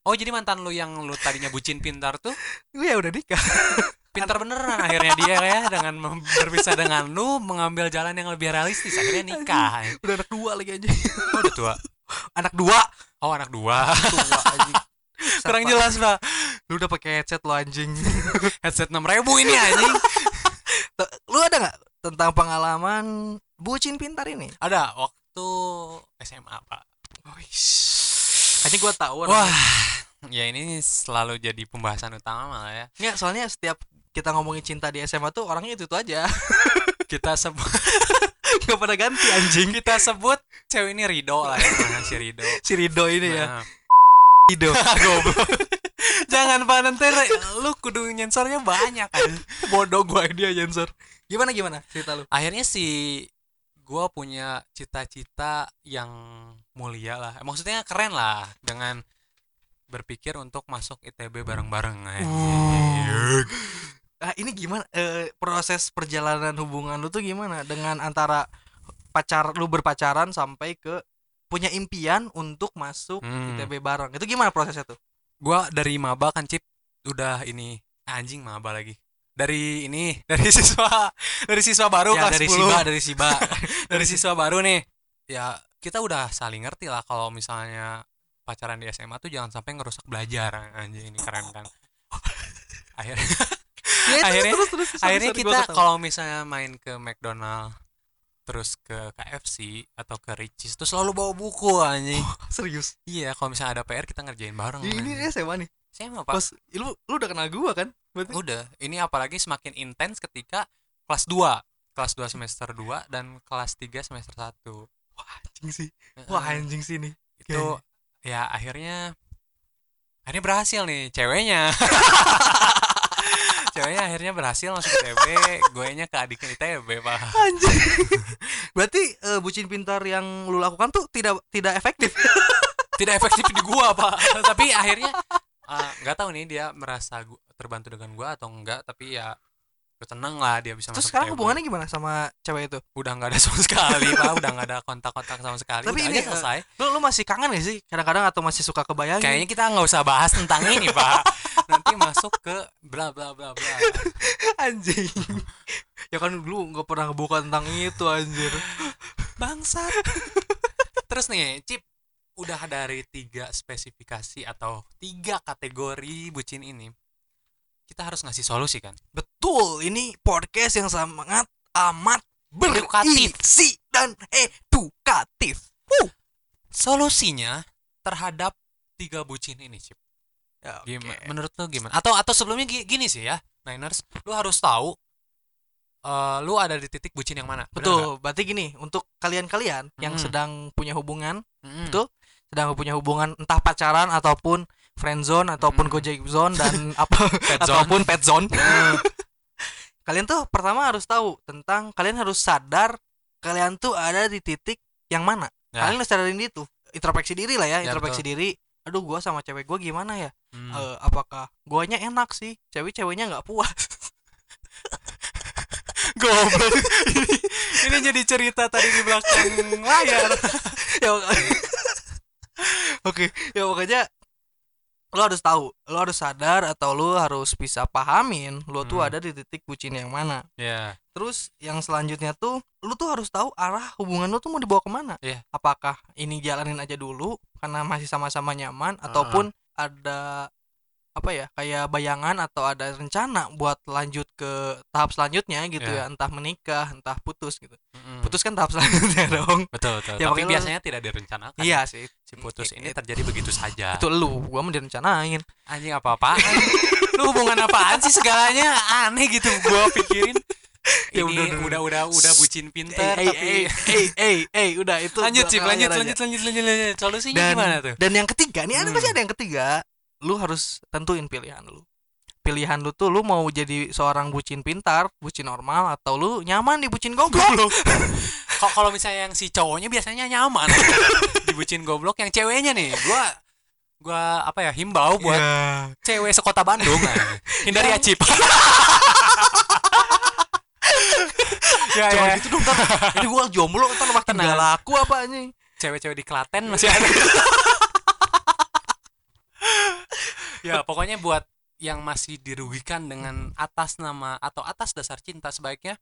Oh, jadi mantan lu yang lu tadinya bucin pintar tuh Gue ya udah nikah. pintar beneran akhirnya dia ya dengan berpisah dengan lu mengambil jalan yang lebih realistis akhirnya nikah. udah anak dua lagi aja. Oh, udah tua. anak dua. Oh, anak dua. Tua. Kurang jelas, Pak. Lu udah pakai headset lo anjing. Headset 6000 ini anjing. Lu ada nggak tentang pengalaman bucin pintar ini? Ada waktu SMA, Pak. Kayaknya gue tahu. Wah, ya ini selalu jadi pembahasan utama malah ya. Nggak, soalnya setiap kita ngomongin cinta di SMA tuh orangnya itu itu aja. Kita sebut Gak pada ganti anjing. kita sebut cewek ini Rido lah ya, nah, si Rido. Si Rido ini ya. Nah, Rido. goblok. Jangan Pak nanti lu kudu nyensornya banyak kan. Bodoh gua dia Jensor. Gimana gimana cerita lu? akhirnya si gua punya cita-cita yang mulia lah maksudnya keren lah dengan berpikir untuk masuk ITB bareng-bareng Uh. Ah, ini gimana eh, proses perjalanan hubungan lu tuh gimana dengan antara pacar lu berpacaran sampai ke punya impian untuk masuk Hmm. ITB bareng. Itu gimana prosesnya tuh? gua dari maba kan cip udah ini anjing maba lagi dari ini dari siswa dari siswa baru ya kelas dari 10. Siba, dari Siba. dari siswa baru nih ya kita udah saling ngerti lah kalau misalnya pacaran di SMA tuh jangan sampai ngerusak belajar. Anjing ini keren kan? Akhirnya Ya, Akhirnya- terus, terus, sorry, akhirnya sorry, kita kalau misalnya main ke McDonald terus ke KFC atau ke Ricis tuh selalu bawa buku anjing. Serius? Iya kalau misalnya ada PR kita ngerjain bareng ini anjing. SMA nih. SMA pak. Pas lu lu udah kenal gua kan berarti? Udah. Ini apalagi semakin intens ketika kelas 2 kelas 2 semester 2 dan kelas 3 semester 1 anjing sih. Wah anjing sih nih. Itu ya akhirnya akhirnya berhasil nih ceweknya. Ceweknya akhirnya berhasil masuk ITB gue nya ke adiknya ITB pak. Anjing. Berarti eh, bucin pintar yang lu lakukan tuh tidak tidak efektif. Tidak efektif di gua pak. Tapi akhirnya eh, nggak tahu nih dia merasa gua, terbantu dengan gua atau enggak tapi ya tenang lah dia bisa terus masuk sekarang hubungannya gimana sama cewek itu? Udah nggak ada sama sekali pak. Udah nggak ada kontak-kontak sama sekali. Tapi udah ini, aja selesai. lu lu masih kangen gak sih? Kadang-kadang atau masih suka kebayang kayaknya kita nggak usah bahas tentang ini pak. Nanti masuk ke bla bla bla bla. Anjing. Ya kan dulu nggak pernah ngebuka tentang itu anjir. Bangsat. Terus nih Cip udah dari tiga spesifikasi atau tiga kategori bucin ini kita harus ngasih solusi kan? Betul ini podcast yang sangat amat Edukatif. berisi dan edukatif uh. solusinya terhadap tiga bucin ini Cip ya, oke. gimana menurut lu gimana atau atau sebelumnya gi- gini sih ya Niners lu harus tahu eh lu ada di titik bucin yang mana Bener betul berarti gini untuk kalian-kalian yang Mm. sedang punya hubungan Mm-mm. Betul. sedang punya hubungan entah pacaran ataupun friend zone ataupun Mm. gojek zone dan apa Pet zone. ataupun pet zone Mm. Kalian tuh pertama harus tahu tentang kalian harus sadar kalian tuh ada di titik yang mana Ya. kalian harus sadarin itu introspeksi diri lah ya, Ya, introspeksi diri aduh gua sama cewek gua gimana ya Hmm. Eh, apakah guanya enak sih cewek ceweknya nggak puas Goblok. ini jadi cerita tadi di belakang layar. ya oke ya pokoknya lo harus tahu lo harus sadar atau lo harus bisa pahamin lo tuh Hmm. ada di titik bucin yang mana Ya. terus yang selanjutnya tuh lu tuh harus tahu arah hubungan lu tuh mau dibawa ke mana Iya. apakah ini jalanin aja dulu karena masih sama-sama nyaman ataupun ada apa ya kayak bayangan atau ada rencana buat lanjut ke tahap selanjutnya gitu Iya. ya entah menikah entah putus gitu Mm-mm. putus kan tahap selanjutnya dong Betul, betul. Ya, Tapi biasanya tidak direncanakan. iya sih Si putus ini terjadi begitu saja. itu lu gua mau direncanain Anjing apa-apaan? Lu hubungan apaan sih segalanya aneh gitu gua pikirin. Ya ini udah, udah udah, udah bucin pinter eh tapi eh eh eh eh udah itu lanjut sih, lanjut, aja. lanjut, lanjut, lanjut, lanjut. Solusinya dan gimana tuh? dan yang ketiga nih ada Hmm. pasti ada yang ketiga lu harus tentuin pilihan lu. Pilihan lu tuh lu mau jadi seorang bucin pintar bucin normal atau lu nyaman di bucin goblok. Kok kalau misalnya yang si cowoknya biasanya nyaman? Dibucin goblok yang ceweknya nih. Gua gua apa ya himbau buat Ya. cewek sekota Bandung. Nah. hindari Yang- acip. Ya, Jangan ya. gitu dong. Ntar ini gua jomblo ntar makin gak laku apa anjing? Cewek-cewek di Klaten masih ada ya pokoknya buat yang masih dirugikan dengan atas nama atau atas dasar cinta sebaiknya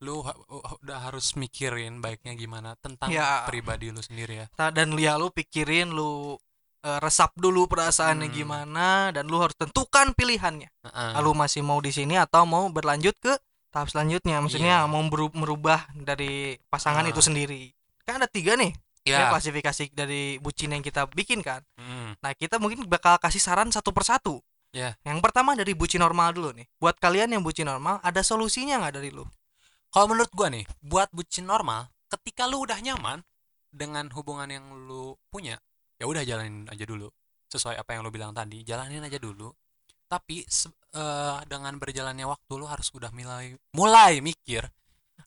lu ha- udah harus mikirin baiknya gimana tentang Ya. pribadi lu sendiri ya dan ya lu pikirin lu eh, resap dulu perasaannya Hmm. gimana dan lu harus tentukan pilihannya Heeh. lu masih mau di sini atau mau berlanjut ke tahap selanjutnya maksudnya Iya. mau merubah dari pasangan Ah. itu sendiri kan ada tiga nih ya ya klasifikasi dari bucin yang kita bikin kan Mm. nah kita mungkin bakal kasih saran satu persatu Ya. yang pertama dari bucin normal dulu nih buat kalian yang bucin normal ada solusinya nggak dari lu Kalau menurut gua nih, buat bucin normal, ketika lu udah nyaman dengan hubungan yang lu punya, ya udah jalanin aja dulu. Sesuai apa yang lu bilang tadi, jalanin aja dulu. Tapi eh, dengan berjalannya waktu lu harus udah mulai mulai mikir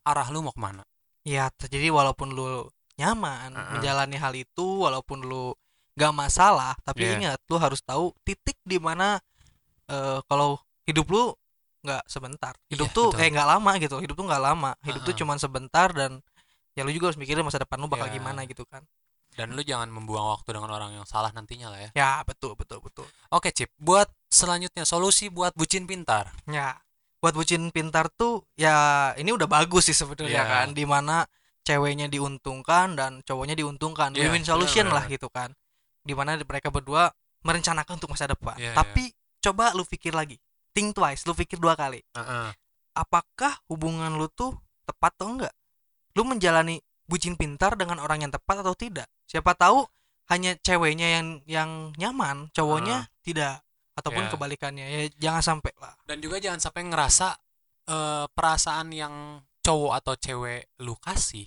arah lu mau ke mana. ya jadi walaupun lu nyaman Uh-uh. menjalani hal itu walaupun lu gak masalah tapi Iya. ingat lu harus tahu titik di mana eh, kalau hidup lu nggak sebentar hidup Iya, tuh betul. eh nggak lama gitu hidup tuh nggak lama hidup tuh Uh-uh. cuman sebentar dan ya lu juga harus mikirin masa depan lu bakal Iya. gimana gitu kan Dan lu jangan membuang waktu dengan orang yang salah nantinya lah ya. ya betul betul betul Oke, Cip. Buat selanjutnya solusi buat bucin pintar. Ya, buat bucin pintar tuh ya ini udah bagus sih sebenarnya Iya. kan, di mana ceweknya diuntungkan dan cowoknya diuntungkan, Iya, win-win solution lah benar-benar. gitu kan, di mana mereka berdua merencanakan untuk masa depan. Iya, Tapi coba lu pikir lagi, think twice, lu pikir dua kali, apakah hubungan lu tuh tepat atau enggak? lu menjalani bucin pintar dengan orang yang tepat atau tidak siapa tahu hanya ceweknya yang yang nyaman cowoknya tidak ataupun Ya. kebalikannya ya jangan sampai lah dan juga jangan sampai ngerasa eh, perasaan yang cowok atau cewek lu kasih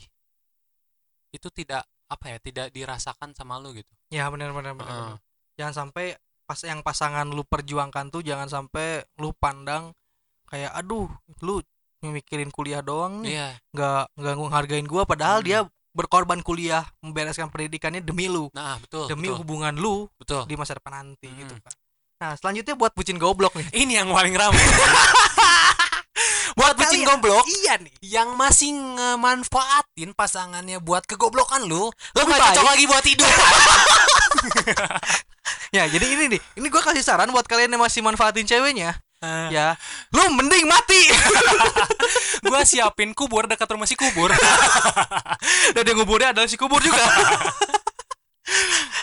itu tidak apa ya tidak dirasakan sama lu gitu. Ya benar benar benar benar. jangan sampai pas yang pasangan lu perjuangkan tuh jangan sampai lu pandang kayak aduh lu mikirin kuliah doang nih. Iya. Nggak nggak ngehargain gua. Padahal Hmm. dia berkorban kuliah membereskan pendidikannya demi lu. Nah betul demi betul, hubungan lu betul. di masa depan nanti Hmm. gitu kan. Nah selanjutnya buat bucin goblok nih. Ini yang paling ramai buat kalian- goblok iya nih. yang masih ngemanfaatin pasangannya buat kegoblokan lu lu Lebih nggak cocok lagi buat hidup ya jadi ini nih ini gua kasih saran buat kalian yang masih manfaatin ceweknya. Ya ya lu mending mati. Gua siapin kubur dekat rumah si kubur. Dan yang nguburnya adalah si kubur juga.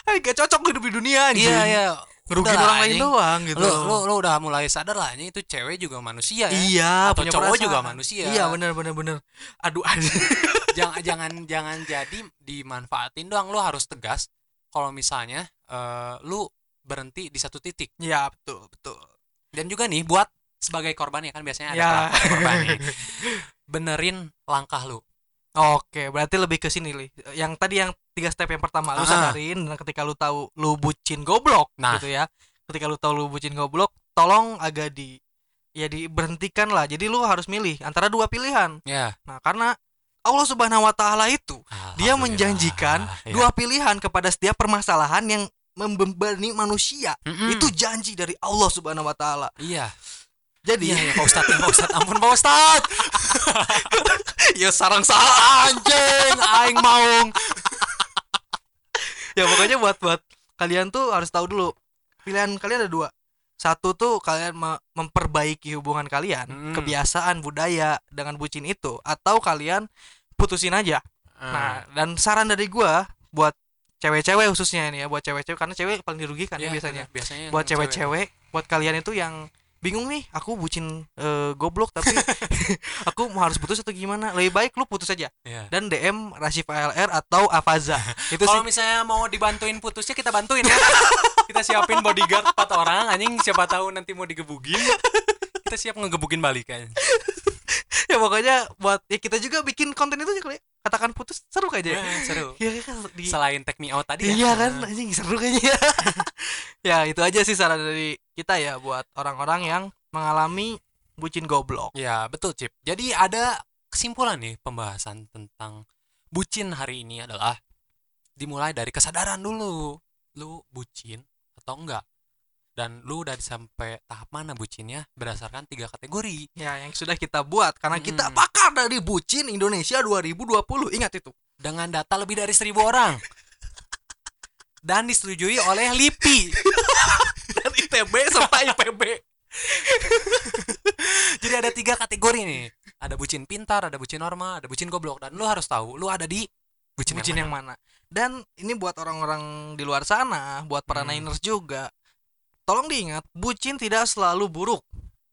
Ay, gak cocok hidup di dunia anjing. iya iya lah, orang lain doang gitu. Lu, lu lu udah mulai sadar lah ini itu cewek juga manusia ya. Iya Atau punya cowok perasaan. juga manusia. iya benar benar benar aduh anjing. jangan jangan jangan jadi dimanfaatin doang lu harus tegas. Kalau misalnya eh, lu berhenti di satu titik. Ya betul betul. Dan juga nih buat sebagai korban ya kan biasanya ada Ya. korban nih. Benerin langkah lu Oke, berarti lebih ke sini, Li. Yang tadi yang tiga step yang pertama lu sadarin dan ketika lu tahu lu bucin goblok Nah. gitu ya. Ketika lu tahu lu bucin goblok, tolong agak di ya diberhentikan lah. Jadi lu harus milih antara dua pilihan. ya Nah, karena Allah Subhanahu wa taala itu dia menjanjikan Ya. dua pilihan kepada setiap permasalahan yang membebani manusia. Mm-mm. Itu janji dari Allah Subhanahu wa taala. iya Jadi iya ya, Pak Ustadz ya, Pak Ustadz. Ampun Pak Ustadz. Ya sarang salah anjing aing maung. Ya pokoknya buat buat kalian tuh harus tahu dulu pilihan kalian ada dua. Satu tuh kalian me- memperbaiki hubungan kalian Mm. kebiasaan budaya dengan bucin itu atau kalian putusin aja. Nah dan saran dari gua buat cewek-cewek khususnya ini ya buat cewek-cewek karena cewek paling dirugikan ya Iya, biasanya. biasanya buat cewek-cewek buat kalian itu yang bingung nih aku bucin eh, goblok tapi aku mau harus putus atau gimana lebih baik lu putus aja Iya. dan DM Rasif ALR atau Avaza itu Kalau misalnya mau dibantuin putusnya kita bantuin ya. kita siapin bodyguard 4 orang anjing siapa tahu nanti mau digebugin. Kita siap ngegebugin balik kan. ya pokoknya buat ya kita juga bikin konten itu aja kali ya. Katakan putus seru kayaknya ya. Seru. Iya kan di Selain take me out tadi ya. Iya kan anjing seru kayaknya ya itu aja sih saran dari kita ya buat orang-orang yang mengalami bucin goblok Ya, betul, Cip. Jadi ada kesimpulan nih pembahasan tentang bucin hari ini adalah dimulai dari kesadaran dulu. Lu bucin atau enggak? Dan lu udah sampai tahap mana bucinnya berdasarkan tiga kategori. ya yang sudah kita buat. Karena kita Mm. pakar dari bucin Indonesia 2020 ingat itu. Dengan data lebih dari seribu orang. Dan disetujui oleh LIPI. Dan ITB serta IPB jadi ada tiga kategori nih. Ada bucin pintar ada bucin normal ada bucin goblok. Dan lu harus tahu lu ada di bucin, bucin yang, yang mana. dan ini buat orang-orang di luar sana buat para Hmm. niners juga tolong diingat bucin tidak selalu buruk.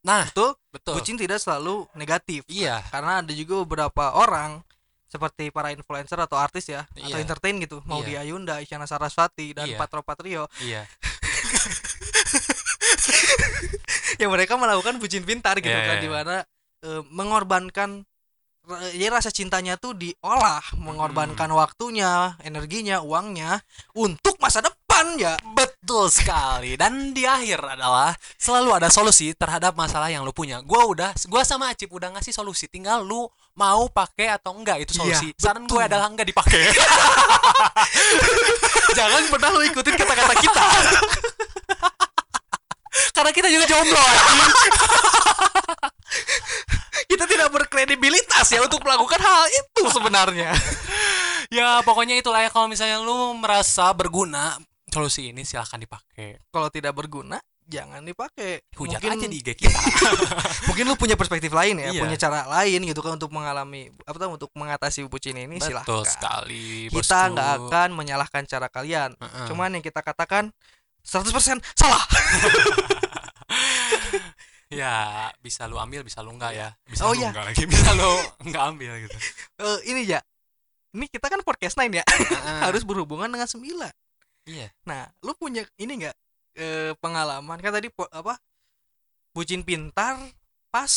Nah betul? betul. Bucin tidak selalu negatif. Iya. Karena ada juga beberapa orang seperti para influencer atau artis ya atau Iya. entertain gitu. Mau Iya. di Ayunda, Isyana Saraswati dan Iya. Patro Patrio. Iya. Yang mereka melakukan bucin pintar gitu Iya, kan iya, di mana eh, mengorbankan ra- ya rasa cintanya tuh diolah mengorbankan Hmm. waktunya energinya uangnya untuk masa depan ya betul sekali. Dan di akhir adalah selalu ada solusi terhadap masalah yang lu punya. Gua udah gua sama Acip udah ngasih solusi. Tinggal lu mau pakai atau enggak itu Iya, solusi saran gue adalah enggak dipakai. Jangan pernah lu ikutin kata-kata kita. Karena kita juga jomblo kita tidak berkredibilitas ya untuk melakukan hal itu sebenarnya. Ya pokoknya itulah ya. Kalau misalnya lu merasa berguna solusi ini silahkan dipakai. Kalau tidak berguna jangan dipakai. Hujat Mungkin- aja di IG kita. Mungkin lu punya perspektif lain ya Iya. punya cara lain gitu kan untuk mengalami apa tuh untuk mengatasi bucin ini betul silahkan. sekali kita nggak akan menyalahkan cara kalian. Heeh. cuman yang kita katakan 100% salah. Ya bisa lu ambil bisa lu enggak ya. Bisa Oh, lu iya. enggak lagi bisa lu enggak ambil gitu. Eh, ini ya ini kita kan podcast lain ya. Heeh. harus berhubungan dengan sembilan iya. Nah lu punya ini nggak eh, pengalaman? Kan tadi po- apa bucin pintar pas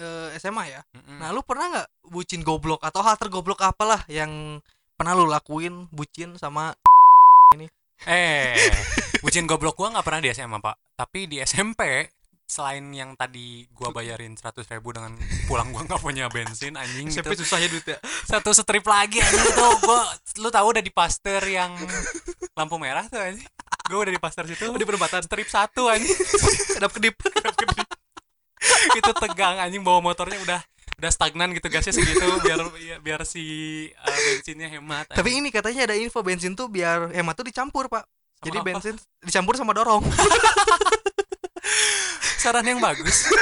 eh, SMA ya. Mm-mm. nah lu pernah nggak bucin goblok atau hal tergoblok apalah yang pernah lu lakuin bucin sama eh bucin goblok gua nggak pernah di SMA pak. Tapi di SMP selain yang tadi gua bayarin 100.000 ribu dengan pulang gua nggak punya bensin anjing SMP gitu. susah ya duit ya? Satu strip lagi anjing itu gua lu tahu udah di Pasteur yang lampu merah tuh anjing? Gua udah di Pasteur situ. Di perempatan strip satu anjing. Kedap kedip. Itu tegang anjing. Bawa motornya udah udah stagnan gitu gasnya segitu biar ya, biar si uh, bensinnya hemat tapi ini katanya ada info bensin tuh biar hemat tuh dicampur pak. Sama jadi apa? bensin dicampur sama dorong. Saran yang bagus.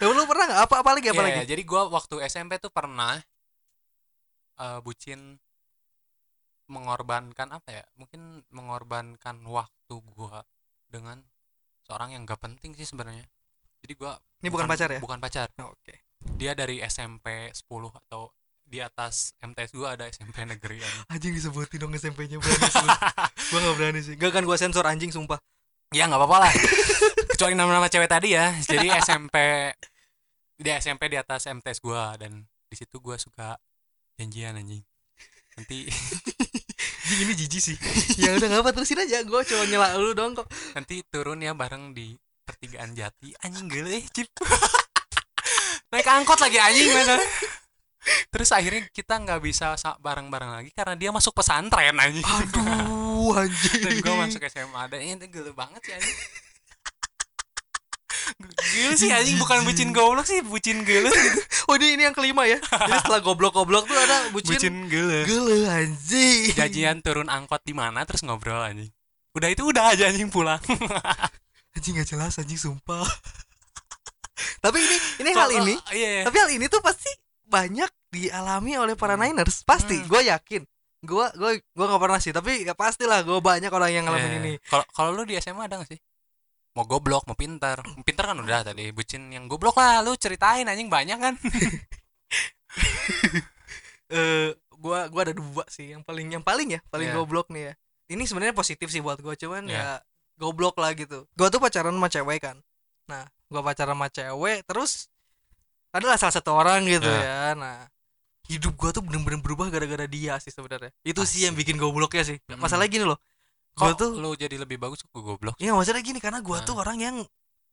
Lu pernah nggak? Apa apa lagi apa Iya, lagi? jadi gua waktu SMP tuh pernah eh, bucin mengorbankan apa ya mungkin mengorbankan waktu gua dengan seorang yang gak penting sih sebenarnya. Jadi gua ini bukan, pacar ya? bukan pacar. Oh, oke. Dia dari SMP 10 atau di atas MTS gua ada SMP negeri anjing. disebutin dong SMP-nya berani gua nggak berani sih. Gak kan gua sensor anjing sumpah. Ya nggak apa-apa lah. Kecuali nama-nama cewek tadi ya. Jadi SMP di SMP di atas MTS gua dan di situ gua suka janjian anjing nanti ini jijik sih. Ya udah nggak apa terusin aja? Gua cuma nyela lu dong kok. Nanti turun ya bareng di pertigaan jati. Anjing gele cip. Naik angkot lagi anjing masa terus akhirnya kita nggak bisa sa- bareng-bareng lagi karena dia masuk pesantren anjing. Aduh anjing. dan gue masuk SMA dan ini gele banget sih anjing gile sih anjing bukan bucin goblok sih bucin gele. Gitu oh ini ini yang kelima ya. Jadi setelah goblok-goblok tuh ada bucin, bucin gele. gele anjing. Janjian turun angkot di mana terus ngobrol anjing. Udah itu udah aja anjing pulang. Anjing gak jelas anjing sumpah. Tapi ini ini hal ini iya tapi hal ini tuh pasti banyak dialami oleh para Hmm. Niners. Pasti Hmm. gue yakin. Gue gue gue gak pernah sih tapi ya pastilah gue banyak orang yang ngalamin Iya. ini. Kalau kalau lu di SMA ada gak sih? Mau goblok, mau pintar. Pintar kan udah tadi. Bucin yang goblok lah, lu ceritain anjing banyak kan. eh gua gua ada dua sih yang paling yang paling ya paling Iya. goblok nih ya ini sebenarnya positif sih buat gua cuman Iya. ya goblok lah gitu gua tuh pacaran sama cewek kan nah gua pacaran sama cewek terus adalah salah satu orang gitu Iya. ya nah hidup gua tuh bener-bener berubah gara-gara dia sih sebenarnya itu sih yang Asik. bikin gobloknya sih Mm. masalahnya gini loh Kok tuh lu jadi lebih bagus ke goblok? ya maksudnya gini karena gua Nah. tuh orang yang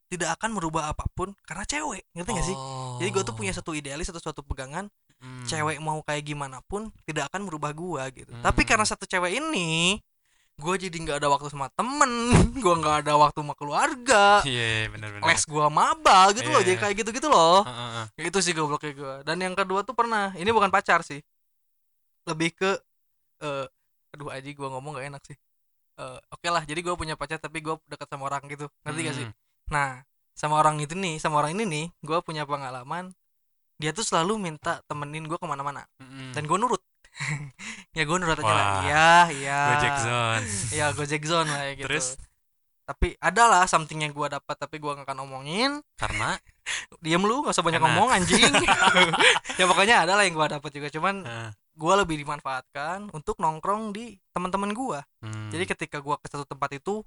tidak akan merubah apa pun karena cewek ngerti gak sih jadi gua tuh punya satu idealis atau suatu pegangan Oh. Hmm. cewek mau kayak gimana pun tidak akan merubah gua gitu. Tapi Hmm. karena satu cewek ini, gua jadi nggak ada waktu sama temen, gua nggak ada waktu sama keluarga, Iya, benar benar. les gua maba gitu loh, Iya. jadi kayak gitu gitu loh. Heeh, heeh. Itu sih gobloknya gua. Dan yang kedua tuh pernah, ini bukan pacar sih, lebih ke, eh, aduh aja gua ngomong gak enak sih. Eh, Oke lah, jadi gua punya pacar tapi gua dekat sama orang gitu, ngerti gak sih? Hmm. Nah, sama orang itu nih, sama orang ini nih, gua punya pengalaman. Dia tuh selalu minta temenin gua ke mana-mana Mm-mm. dan gue nurut ya gue nurut aja lah iya iya Gojek zone. ya gojek zone lah ya gitu Terus? tapi ada lah something yang gue dapat tapi gue gak akan omongin Karena diem lu gak usah banyak Enak. ngomong anjing ya pokoknya ada lah yang gue dapat juga cuman eh, gue lebih dimanfaatkan untuk nongkrong di teman-teman gue hmm. jadi ketika gue ke satu tempat itu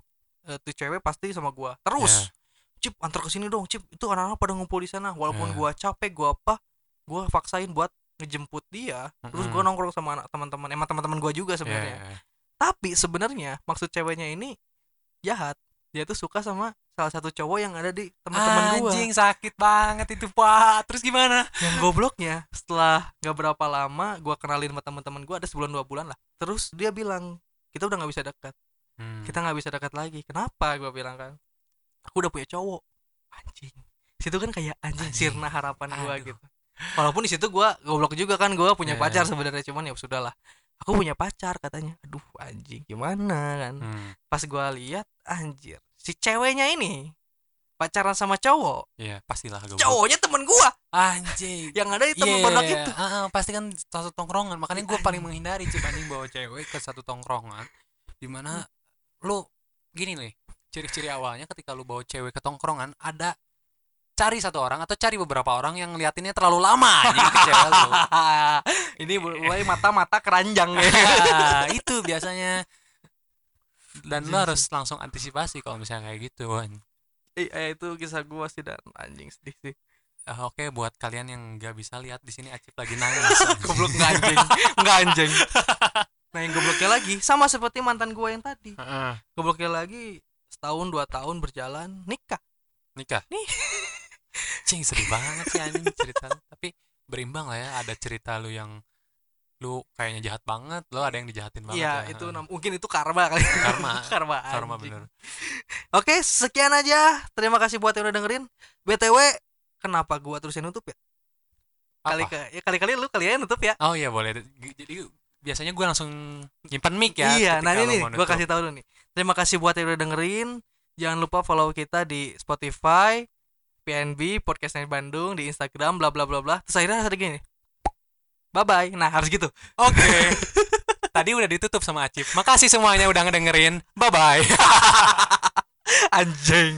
eh, tuh cewek pasti sama gue terus Ya. Cip antar ke sini dong Cip itu anak-anak pada ngumpul di sana walaupun Ya. gua capek gua apa gua paksain buat ngejemput dia terus gua Mm-mm. nongkrong sama anak teman-teman emang teman-teman gua juga Ya, sebenarnya ya, ya. tapi sebenarnya maksud ceweknya ini jahat dia tuh suka sama salah satu cowok yang ada di teman-teman gua Anjing sakit banget itu pak. Terus gimana? yang gobloknya setelah nggak berapa lama gua kenalin sama teman-teman gua ada sebulan dua bulan lah terus dia bilang kita udah nggak bisa dekat Hmm. kita nggak bisa dekat lagi kenapa gua bilang kan aku udah punya cowok anjing situ kan kayak anjing, Anjing. sirna harapan gua Aduh. gitu walaupun di situ gua goblok juga kan gua punya Iya. pacar sebenarnya cuman ya sudahlah aku punya pacar katanya aduh anjing gimana kan Hmm. pas gua lihat anjir si ceweknya ini pacaran sama cowok Iya, pastilah goblok. cowoknya temen gua Anjing. yang ada di temen Iya, pondok itu ah, ah, pasti kan satu tongkrongan. Makanya gue Anjing. paling menghindari cip anjing bawa cewek ke satu tongkrongan di mana lu gini nih ciri-ciri awalnya ketika lu bawa cewek ke tongkrongan ada cari satu orang atau cari beberapa orang yang ngeliatinnya terlalu lama anjing ke cewek lu. ini mulai mata-mata keranjang ya itu biasanya dan lo Anjing harus langsung antisipasi kalau misalnya kayak gitu Wan. eh, itu kisah gua sih dan anjing sedih sih Eh, Oke buat kalian yang nggak bisa lihat di sini Acip lagi nangis. goblok nggak anjing nggak anjing nah yang gobloknya lagi sama seperti mantan gua yang tadi Heeh. gobloknya lagi setahun dua tahun berjalan nikah Nikah. Nih. Cing sedih banget sih anjing cerita. Tapi berimbang lah ya ada cerita lu yang lu kayaknya jahat banget, lo ada yang dijahatin banget iya ya. itu mungkin itu karma kali Karma. karma Karma anjing. bener. oke sekian aja terima kasih buat yang udah dengerin btw kenapa gua terusin nutup ya kali Apa? ya kali kali lu kali ya nutup ya Oh iya boleh. Jadi biasanya gue langsung nyimpen mic ya. iya nah ini nih gua kasih tahu dulu nih terima kasih buat yang udah dengerin jangan lupa follow kita di Spotify PNB podcast Night Bandung di Instagram bla bla bla bla terus akhirnya ada gini bye bye nah harus gitu Oke. Tadi udah ditutup sama Acip. Makasih semuanya udah ngedengerin. Bye bye. anjing